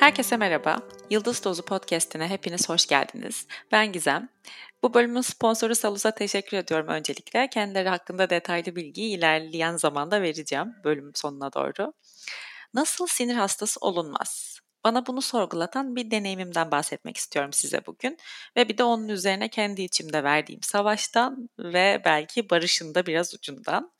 Herkese merhaba. Yıldız Dozu Podcast'ine hepiniz hoş geldiniz. Ben Gizem. Bu bölümün sponsoru Salus'a teşekkür ediyorum öncelikle. Kendileri hakkında detaylı bilgiyi ilerleyen zamanda vereceğim bölüm sonuna doğru. Nasıl sinir hastası olunmaz? Bana bunu sorgulatan bir deneyimimden bahsetmek istiyorum size bugün. Ve bir de onun üzerine kendi içimde verdiğim savaştan ve belki barışın da biraz ucundan.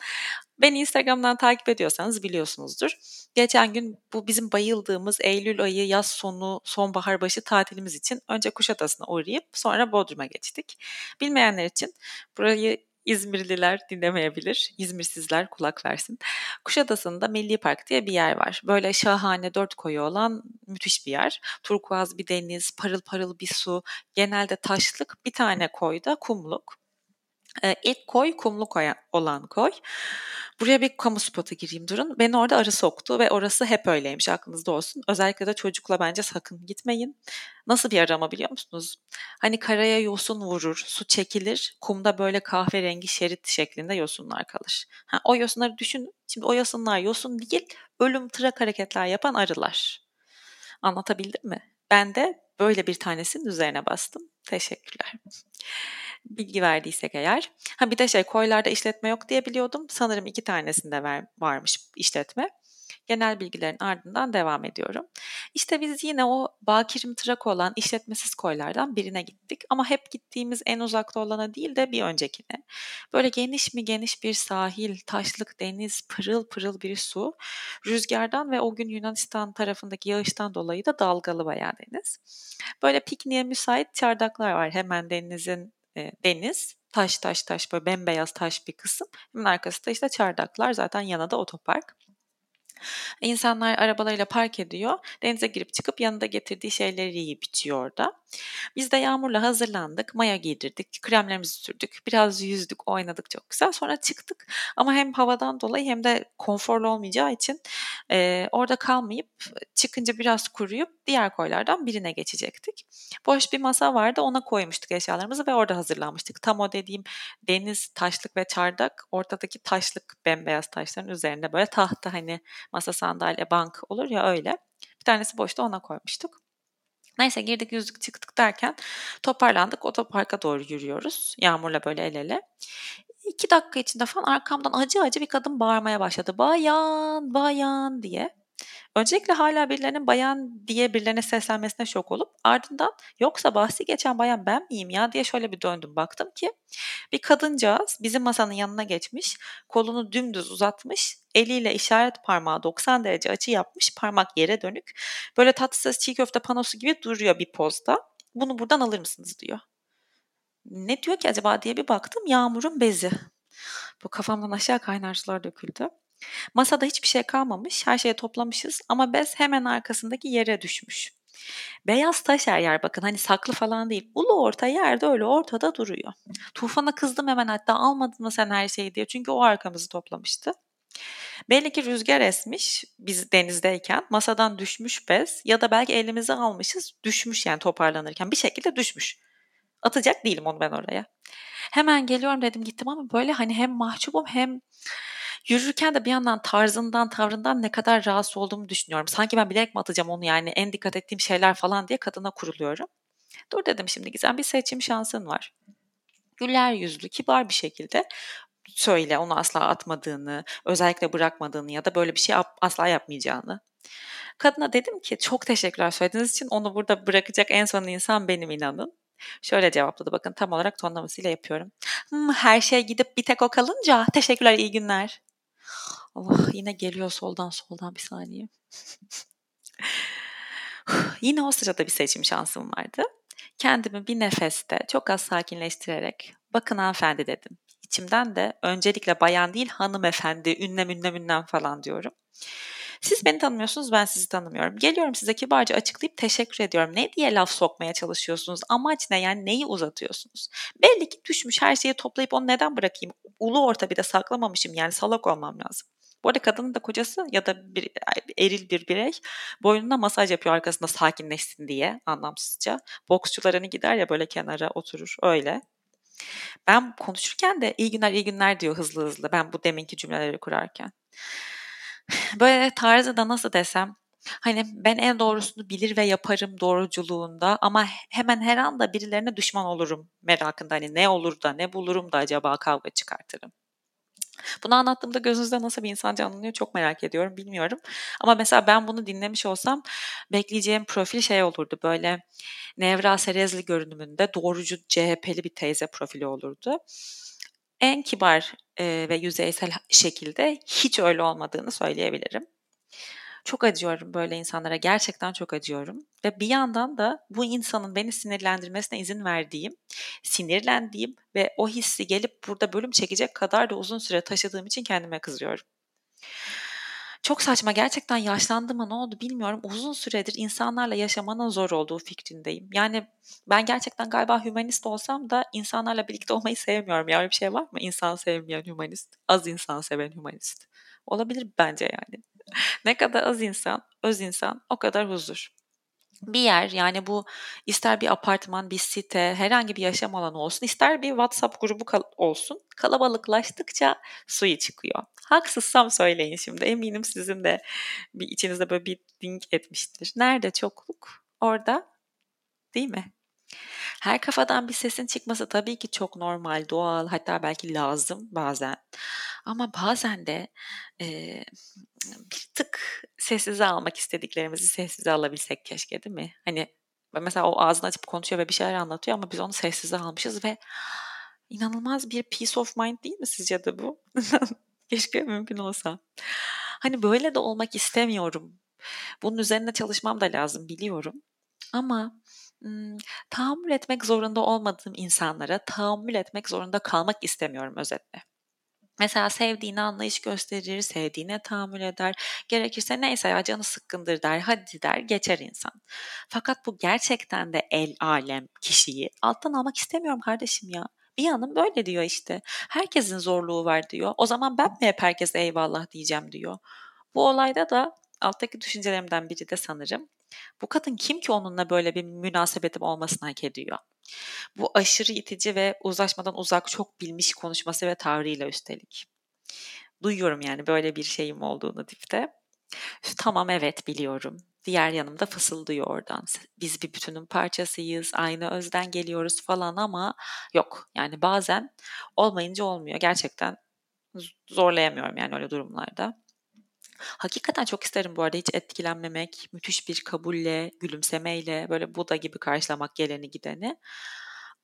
Beni Instagram'dan takip ediyorsanız biliyorsunuzdur. Geçen gün bu bizim bayıldığımız Eylül ayı yaz sonu sonbahar başı tatilimiz için önce Kuşadası'na uğrayıp sonra Bodrum'a geçtik. Bilmeyenler için burayı İzmirliler dinlemeyebilir. İzmirsizler kulak versin. Kuşadası'nda Milli Park diye bir yer var. Böyle şahane dört koyu olan müthiş bir yer. Turkuaz bir deniz, parıl parıl bir su, genelde taşlık bir tane koyda kumluk. İlk koy kumlu koy olan koy. Buraya bir kamu spotu gireyim durun. Beni orada arı soktu ve orası hep öyleymiş aklınızda olsun. Özellikle de çocukla bence sakın gitmeyin. Nasıl bir arama biliyor musunuz? Hani karaya yosun vurur, su çekilir, kumda böyle kahverengi şerit şeklinde yosunlar kalır. Ha, o yosunları düşünün. Şimdi o yosunlar yosun değil, ölüm trak hareketler yapan arılar. Anlatabildim mi? Ben de böyle bir tanesinin üzerine bastım. Teşekkürler bilgi verdiysek eğer. Ha bir de şey koylarda işletme yok diye biliyordum. Sanırım iki tanesinde ver, varmış işletme. Genel bilgilerin ardından devam ediyorum. İşte biz yine o Bakirim Trak olan işletmesiz koylardan birine gittik. Ama hep gittiğimiz en uzakta olana değil de bir öncekine. Böyle geniş mi geniş bir sahil, taşlık deniz, pırıl pırıl bir su. Rüzgardan ve o gün Yunanistan tarafındaki yağıştan dolayı da dalgalı bayağı deniz. Böyle pikniğe müsait çardaklar var hemen denizin e, deniz. Taş taş taş böyle bembeyaz taş bir kısım. Hemen arkası da işte çardaklar zaten yana da otopark. İnsanlar arabalarıyla park ediyor. Denize girip çıkıp yanında getirdiği şeyleri yiyip içiyor orada. Biz de Yağmur'la hazırlandık. Maya giydirdik. Kremlerimizi sürdük. Biraz yüzdük, oynadık çok güzel. Sonra çıktık. Ama hem havadan dolayı hem de konforlu olmayacağı için e, orada kalmayıp çıkınca biraz kuruyup diğer koylardan birine geçecektik. Boş bir masa vardı. Ona koymuştuk eşyalarımızı ve orada hazırlanmıştık. Tam o dediğim deniz, taşlık ve çardak ortadaki taşlık bembeyaz taşların üzerinde böyle tahta hani masa sandalye bank olur ya öyle. Bir tanesi boşta ona koymuştuk. Neyse girdik yüzdük çıktık derken toparlandık otoparka doğru yürüyoruz. Yağmurla böyle el ele. İki dakika içinde falan arkamdan acı acı bir kadın bağırmaya başladı. Bayan, bayan diye. Öncelikle hala birilerinin bayan diye birilerine seslenmesine şok olup ardından yoksa bahsi geçen bayan ben miyim ya diye şöyle bir döndüm baktım ki bir kadıncağız bizim masanın yanına geçmiş kolunu dümdüz uzatmış eliyle işaret parmağı 90 derece açı yapmış parmak yere dönük böyle tatsız çiğ köfte panosu gibi duruyor bir pozda bunu buradan alır mısınız diyor. Ne diyor ki acaba diye bir baktım yağmurun bezi. Bu kafamdan aşağı kaynar sular döküldü. Masada hiçbir şey kalmamış, her şeyi toplamışız ama bez hemen arkasındaki yere düşmüş. Beyaz taş her yer bakın hani saklı falan değil. Ulu orta yerde öyle ortada duruyor. Tufan'a kızdım hemen hatta almadın mı sen her şeyi diye. Çünkü o arkamızı toplamıştı. Belli ki rüzgar esmiş biz denizdeyken masadan düşmüş bez ya da belki elimize almışız düşmüş yani toparlanırken bir şekilde düşmüş. Atacak değilim onu ben oraya. Hemen geliyorum dedim gittim ama böyle hani hem mahcubum hem Yürürken de bir yandan tarzından, tavrından ne kadar rahatsız olduğumu düşünüyorum. Sanki ben bilerek mi atacağım onu yani en dikkat ettiğim şeyler falan diye kadına kuruluyorum. Dur dedim şimdi Gizem bir seçim şansın var. Güler yüzlü, kibar bir şekilde söyle onu asla atmadığını, özellikle bırakmadığını ya da böyle bir şey asla yapmayacağını. Kadına dedim ki çok teşekkürler söylediğiniz için onu burada bırakacak en son insan benim inanın. Şöyle cevapladı bakın tam olarak tonlamasıyla yapıyorum. Hmm, her şey gidip bir tek o kalınca teşekkürler iyi günler. Allah yine geliyor soldan soldan bir saniye. yine o sırada bir seçim şansım vardı. Kendimi bir nefeste çok az sakinleştirerek bakın hanımefendi dedim. İçimden de öncelikle bayan değil hanımefendi, ünlem ünlem ünlem falan diyorum. Siz beni tanımıyorsunuz, ben sizi tanımıyorum. Geliyorum size kibarca açıklayıp teşekkür ediyorum. Ne diye laf sokmaya çalışıyorsunuz? Amaç ne yani neyi uzatıyorsunuz? Belli ki düşmüş her şeyi toplayıp onu neden bırakayım? Ulu orta bir de saklamamışım yani salak olmam lazım. Bu arada kadının da kocası ya da bir eril bir birey boynuna masaj yapıyor arkasında sakinleşsin diye anlamsızca. Boksçular hani gider ya böyle kenara oturur öyle. Ben konuşurken de iyi günler iyi günler diyor hızlı hızlı ben bu deminki cümleleri kurarken. Böyle tarzı da nasıl desem hani ben en doğrusunu bilir ve yaparım doğruculuğunda ama hemen her anda birilerine düşman olurum merakında. Hani ne olur da ne bulurum da acaba kavga çıkartırım. Bunu anlattığımda gözünüzde nasıl bir insan canlanıyor çok merak ediyorum bilmiyorum. Ama mesela ben bunu dinlemiş olsam bekleyeceğim profil şey olurdu böyle Nevra Serezli görünümünde doğrucu CHP'li bir teyze profili olurdu. En kibar e, ve yüzeysel şekilde hiç öyle olmadığını söyleyebilirim. Çok acıyorum böyle insanlara. Gerçekten çok acıyorum. Ve bir yandan da bu insanın beni sinirlendirmesine izin verdiğim, sinirlendiğim ve o hissi gelip burada bölüm çekecek kadar da uzun süre taşıdığım için kendime kızıyorum. Çok saçma gerçekten yaşlandı mı ne oldu bilmiyorum. Uzun süredir insanlarla yaşamanın zor olduğu fikrindeyim. Yani ben gerçekten galiba hümanist olsam da insanlarla birlikte olmayı sevmiyorum. Ya öyle bir şey var mı? İnsan sevmeyen hümanist, az insan seven hümanist. Olabilir bence yani. ne kadar az insan, öz insan o kadar huzur. Bir yer yani bu ister bir apartman, bir site, herhangi bir yaşam alanı olsun, ister bir WhatsApp grubu kal- olsun. Kalabalıklaştıkça suyu çıkıyor. Haksızsam söyleyin şimdi. Eminim sizin de bir içinizde böyle bir ding etmiştir. Nerede çokluk? Orada değil mi? Her kafadan bir sesin çıkması tabii ki çok normal, doğal, hatta belki lazım bazen. Ama bazen de e, bir tık sessize almak istediklerimizi sessize alabilsek keşke değil mi? Hani mesela o ağzını açıp konuşuyor ve bir şeyler anlatıyor ama biz onu sessize almışız ve inanılmaz bir peace of mind değil mi sizce de bu? keşke mümkün olsa. Hani böyle de olmak istemiyorum. Bunun üzerine çalışmam da lazım biliyorum. Ama tahammül etmek zorunda olmadığım insanlara tahammül etmek zorunda kalmak istemiyorum özetle. Mesela sevdiğine anlayış gösterir, sevdiğine tahammül eder. Gerekirse neyse ya canı sıkkındır der, hadi der, geçer insan. Fakat bu gerçekten de el alem kişiyi alttan almak istemiyorum kardeşim ya. Bir yanım böyle diyor işte. Herkesin zorluğu var diyor. O zaman ben mi hep herkese eyvallah diyeceğim diyor. Bu olayda da alttaki düşüncelerimden biri de sanırım. Bu kadın kim ki onunla böyle bir münasebetim olmasını hak ediyor? Bu aşırı itici ve uzlaşmadan uzak çok bilmiş konuşması ve tavrıyla üstelik. Duyuyorum yani böyle bir şeyim olduğunu dipte. Tamam evet biliyorum. Diğer yanımda fısıldıyor oradan. Biz bir bütünün parçasıyız, aynı özden geliyoruz falan ama yok. Yani bazen olmayınca olmuyor. Gerçekten zorlayamıyorum yani öyle durumlarda. Hakikaten çok isterim bu arada hiç etkilenmemek, müthiş bir kabulle, gülümsemeyle böyle Buda gibi karşılamak geleni gideni.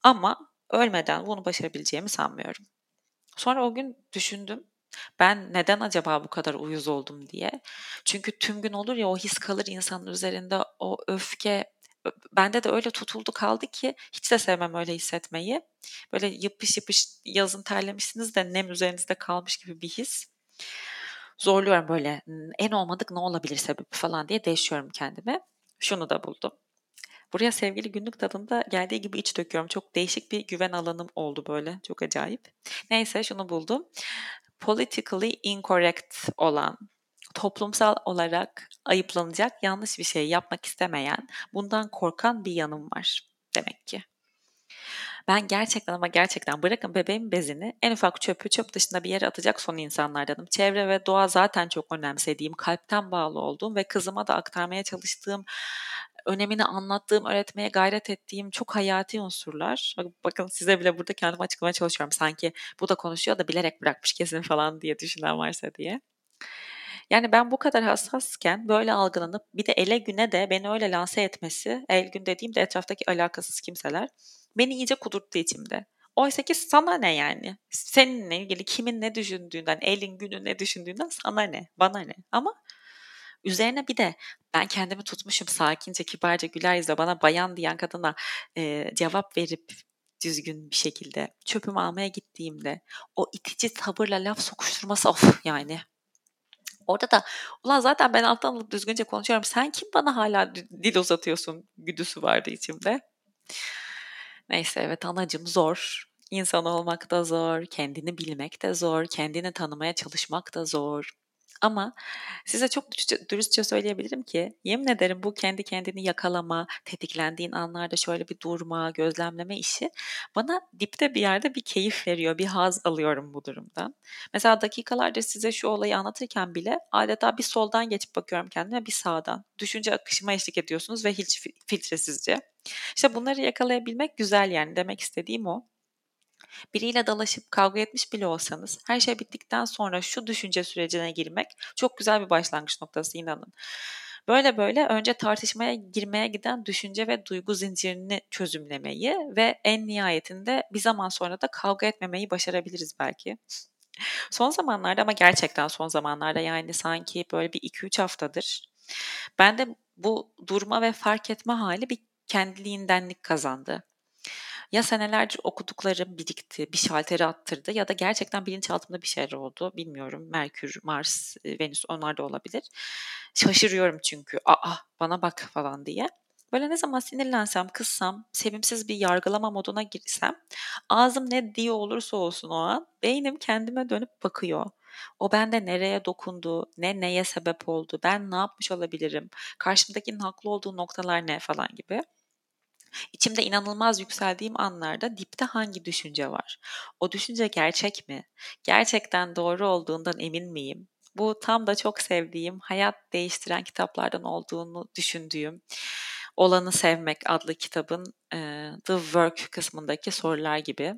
Ama ölmeden bunu başarabileceğimi sanmıyorum. Sonra o gün düşündüm. Ben neden acaba bu kadar uyuz oldum diye. Çünkü tüm gün olur ya o his kalır insanın üzerinde o öfke bende de öyle tutuldu kaldı ki hiç de sevmem öyle hissetmeyi. Böyle yapış yapış yazın terlemişsiniz de nem üzerinizde kalmış gibi bir his zorluyorum böyle en olmadık ne olabilir sebebi falan diye değişiyorum kendime. Şunu da buldum. Buraya sevgili günlük tadında geldiği gibi iç döküyorum. Çok değişik bir güven alanım oldu böyle. Çok acayip. Neyse şunu buldum. Politically incorrect olan, toplumsal olarak ayıplanacak yanlış bir şey yapmak istemeyen, bundan korkan bir yanım var demek ki. Ben gerçekten ama gerçekten bırakın bebeğin bezini en ufak çöpü çöp dışında bir yere atacak son insanlardanım. Çevre ve doğa zaten çok önemsediğim, kalpten bağlı olduğum ve kızıma da aktarmaya çalıştığım önemini anlattığım, öğretmeye gayret ettiğim çok hayati unsurlar. Bakın size bile burada kendimi açıklamaya çalışıyorum. Sanki bu da konuşuyor da bilerek bırakmış kesin falan diye düşünen varsa diye. Yani ben bu kadar hassasken böyle algılanıp bir de ele güne de beni öyle lanse etmesi, el gün dediğimde etraftaki alakasız kimseler beni iyice kudurttu içimde. Oysa ki sana ne yani? Seninle ilgili kimin ne düşündüğünden, elin günün ne düşündüğünden sana ne, bana ne. Ama üzerine bir de ben kendimi tutmuşum sakince, kibarca, güler yüzle bana bayan diyen kadına e, cevap verip düzgün bir şekilde çöpümü almaya gittiğimde o itici tavırla laf sokuşturması of yani Orada da ulan zaten ben alttan alıp düzgünce konuşuyorum. Sen kim bana hala dil uzatıyorsun güdüsü vardı içimde. Neyse evet anacım zor. İnsan olmak da zor, kendini bilmek de zor, kendini tanımaya çalışmak da zor. Ama size çok dürüstçe söyleyebilirim ki yemin ederim bu kendi kendini yakalama, tetiklendiğin anlarda şöyle bir durma, gözlemleme işi bana dipte bir yerde bir keyif veriyor, bir haz alıyorum bu durumdan. Mesela dakikalarca size şu olayı anlatırken bile adeta bir soldan geçip bakıyorum kendime bir sağdan. Düşünce akışıma eşlik ediyorsunuz ve hiç filtresizce. İşte bunları yakalayabilmek güzel yani demek istediğim o. Biriyle dalaşıp kavga etmiş bile olsanız her şey bittikten sonra şu düşünce sürecine girmek çok güzel bir başlangıç noktası inanın. Böyle böyle önce tartışmaya girmeye giden düşünce ve duygu zincirini çözümlemeyi ve en nihayetinde bir zaman sonra da kavga etmemeyi başarabiliriz belki. Son zamanlarda ama gerçekten son zamanlarda yani sanki böyle bir 2-3 haftadır ben de bu durma ve fark etme hali bir kendiliğindenlik kazandı ya senelerce okuduklarım birikti, bir şalteri attırdı ya da gerçekten bilinçaltımda bir şeyler oldu. Bilmiyorum. Merkür, Mars, e, Venüs onlar da olabilir. Şaşırıyorum çünkü. Aa bana bak falan diye. Böyle ne zaman sinirlensem, kızsam, sevimsiz bir yargılama moduna girsem ağzım ne diye olursa olsun o an beynim kendime dönüp bakıyor. O bende nereye dokundu, ne neye sebep oldu, ben ne yapmış olabilirim, karşımdakinin haklı olduğu noktalar ne falan gibi. İçimde inanılmaz yükseldiğim anlarda dipte hangi düşünce var? O düşünce gerçek mi? Gerçekten doğru olduğundan emin miyim? Bu tam da çok sevdiğim, hayat değiştiren kitaplardan olduğunu düşündüğüm Olanı Sevmek adlı kitabın e, The Work kısmındaki sorular gibi.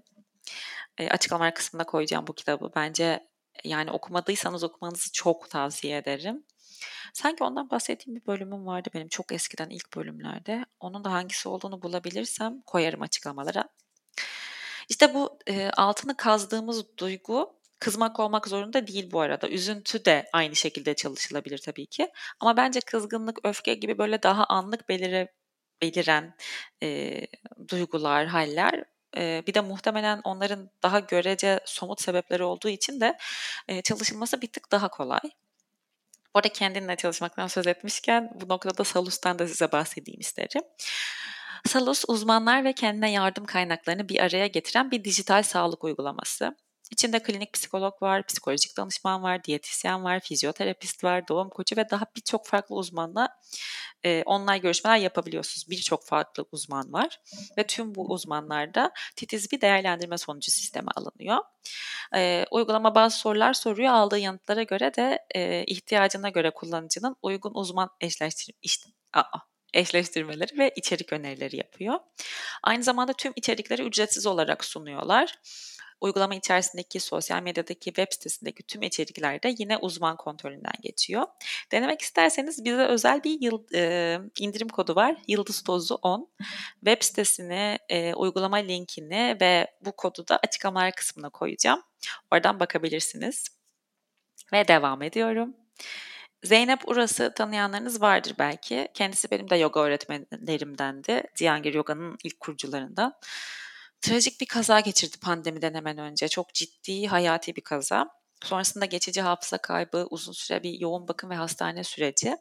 E, açıklamalar kısmına koyacağım bu kitabı. Bence yani okumadıysanız okumanızı çok tavsiye ederim. Sanki ondan bahsettiğim bir bölümüm vardı benim çok eskiden ilk bölümlerde. Onun da hangisi olduğunu bulabilirsem koyarım açıklamalara. İşte bu e, altını kazdığımız duygu kızmak olmak zorunda değil bu arada. Üzüntü de aynı şekilde çalışılabilir tabii ki. Ama bence kızgınlık, öfke gibi böyle daha anlık belire, beliren e, duygular, haller e, bir de muhtemelen onların daha görece somut sebepleri olduğu için de e, çalışılması bir tık daha kolay. Orada kendinle çalışmaktan söz etmişken bu noktada Salus'tan da size bahsedeyim isterim. Salus uzmanlar ve kendine yardım kaynaklarını bir araya getiren bir dijital sağlık uygulaması. İçinde klinik psikolog var, psikolojik danışman var, diyetisyen var, fizyoterapist var, doğum koçu ve daha birçok farklı uzmanla e, online görüşmeler yapabiliyorsunuz. Birçok farklı uzman var ve tüm bu uzmanlarda titiz bir değerlendirme sonucu sisteme alınıyor. E, uygulama bazı sorular soruyor, aldığı yanıtlara göre de e, ihtiyacına göre kullanıcının uygun uzman eşleştir işte, aa, eşleştirmeleri ve içerik önerileri yapıyor. Aynı zamanda tüm içerikleri ücretsiz olarak sunuyorlar. Uygulama içerisindeki sosyal medyadaki web sitesindeki tüm içerikler de yine uzman kontrolünden geçiyor. Denemek isterseniz bize özel bir yıl, e, indirim kodu var. Yıldız Tozu 10. Web sitesini, e, uygulama linkini ve bu kodu da açıklamalar kısmına koyacağım. Oradan bakabilirsiniz. Ve devam ediyorum. Zeynep Uras'ı tanıyanlarınız vardır belki. Kendisi benim de yoga öğretmenlerimdendi. Cihangir Yoga'nın ilk kurucularından. Trajik bir kaza geçirdi pandemiden hemen önce. Çok ciddi, hayati bir kaza. Sonrasında geçici hafıza kaybı, uzun süre bir yoğun bakım ve hastane süreci.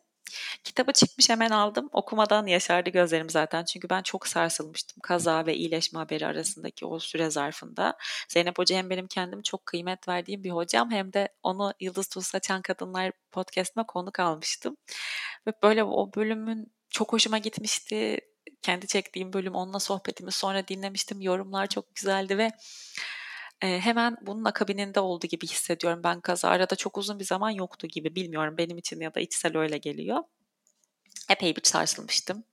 Kitabı çıkmış hemen aldım. Okumadan yaşardı gözlerim zaten. Çünkü ben çok sarsılmıştım kaza ve iyileşme haberi arasındaki o süre zarfında. Zeynep Hoca hem benim kendim çok kıymet verdiğim bir hocam hem de onu Yıldız Tuz Saçan Kadınlar podcast'ıma konuk almıştım. Ve böyle o bölümün çok hoşuma gitmişti kendi çektiğim bölüm onunla sohbetimi sonra dinlemiştim. Yorumlar çok güzeldi ve e, hemen bunun akabininde oldu gibi hissediyorum. Ben kaza arada çok uzun bir zaman yoktu gibi bilmiyorum benim için ya da içsel öyle geliyor. Epey bir sarsılmıştım.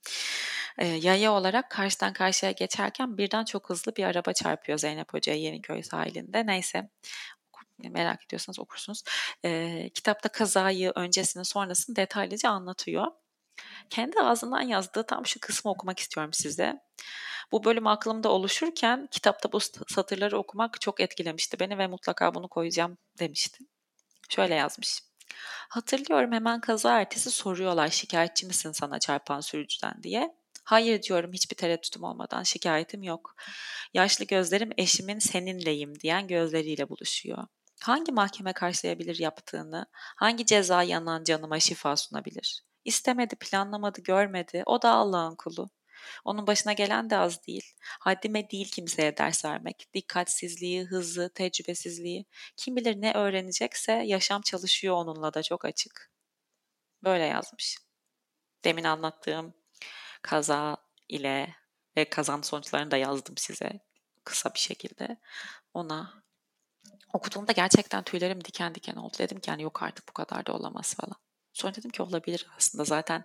E, yaya olarak karşıdan karşıya geçerken birden çok hızlı bir araba çarpıyor Zeynep Hoca'ya Yeniköy sahilinde. Neyse merak ediyorsanız okursunuz. E, kitapta kazayı, öncesini, sonrasını detaylıca anlatıyor. Kendi ağzından yazdığı tam şu kısmı okumak istiyorum size. Bu bölüm aklımda oluşurken kitapta bu satırları okumak çok etkilemişti beni ve mutlaka bunu koyacağım demişti. Şöyle yazmış. Hatırlıyorum hemen kaza ertesi soruyorlar şikayetçi misin sana çarpan sürücüden diye. Hayır diyorum hiçbir tereddütüm olmadan şikayetim yok. Yaşlı gözlerim eşimin seninleyim diyen gözleriyle buluşuyor. Hangi mahkeme karşılayabilir yaptığını, hangi ceza yanan canıma şifa sunabilir? İstemedi, planlamadı, görmedi. O da Allah'ın kulu. Onun başına gelen de az değil. Haddime değil kimseye ders vermek. Dikkatsizliği, hızı, tecrübesizliği. Kim bilir ne öğrenecekse yaşam çalışıyor onunla da çok açık. Böyle yazmış. Demin anlattığım kaza ile ve kazan sonuçlarını da yazdım size kısa bir şekilde. Ona okuduğumda gerçekten tüylerim diken diken oldu. Dedim ki yani yok artık bu kadar da olamaz falan. Sonra dedim ki olabilir aslında zaten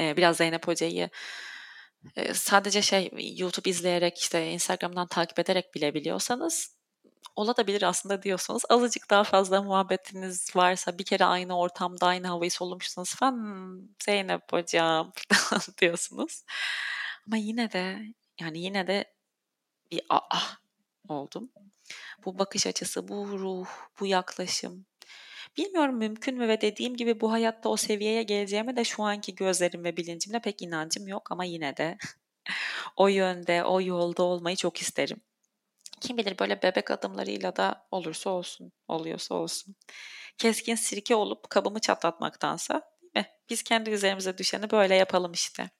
e, biraz Zeynep Hoca'yı e, sadece şey YouTube izleyerek işte Instagram'dan takip ederek bilebiliyorsanız olabilir aslında diyorsanız azıcık daha fazla muhabbetiniz varsa bir kere aynı ortamda aynı havayı solumuşsunuz falan hmm, Zeynep hocam diyorsunuz. Ama yine de yani yine de bir ah oldum. Bu bakış açısı, bu ruh, bu yaklaşım. Bilmiyorum mümkün mü ve dediğim gibi bu hayatta o seviyeye geleceğime de şu anki gözlerim ve bilincimle pek inancım yok ama yine de o yönde, o yolda olmayı çok isterim. Kim bilir böyle bebek adımlarıyla da olursa olsun, oluyorsa olsun. Keskin sirke olup kabımı çatlatmaktansa değil mi? Biz kendi üzerimize düşeni böyle yapalım işte.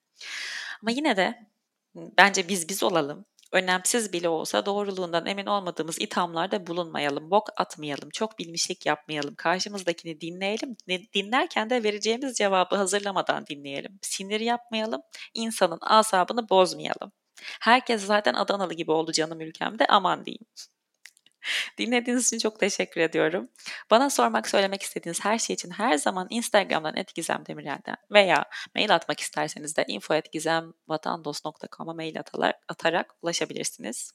Ama yine de bence biz biz olalım önemsiz bile olsa doğruluğundan emin olmadığımız ithamlarda bulunmayalım, bok atmayalım, çok bilmişlik yapmayalım, karşımızdakini dinleyelim, dinlerken de vereceğimiz cevabı hazırlamadan dinleyelim, sinir yapmayalım, insanın asabını bozmayalım. Herkes zaten Adanalı gibi oldu canım ülkemde aman diyeyim. Dinlediğiniz için çok teşekkür ediyorum. Bana sormak, söylemek istediğiniz her şey için her zaman Instagram'dan etkizemdemirel'den veya mail atmak isterseniz de info.gizemvatandos.com'a mail atarak, atarak ulaşabilirsiniz.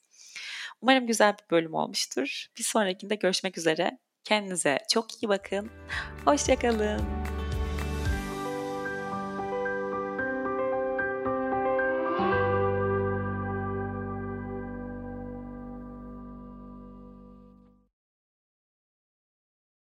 Umarım güzel bir bölüm olmuştur. Bir sonrakinde görüşmek üzere. Kendinize çok iyi bakın. Hoşçakalın.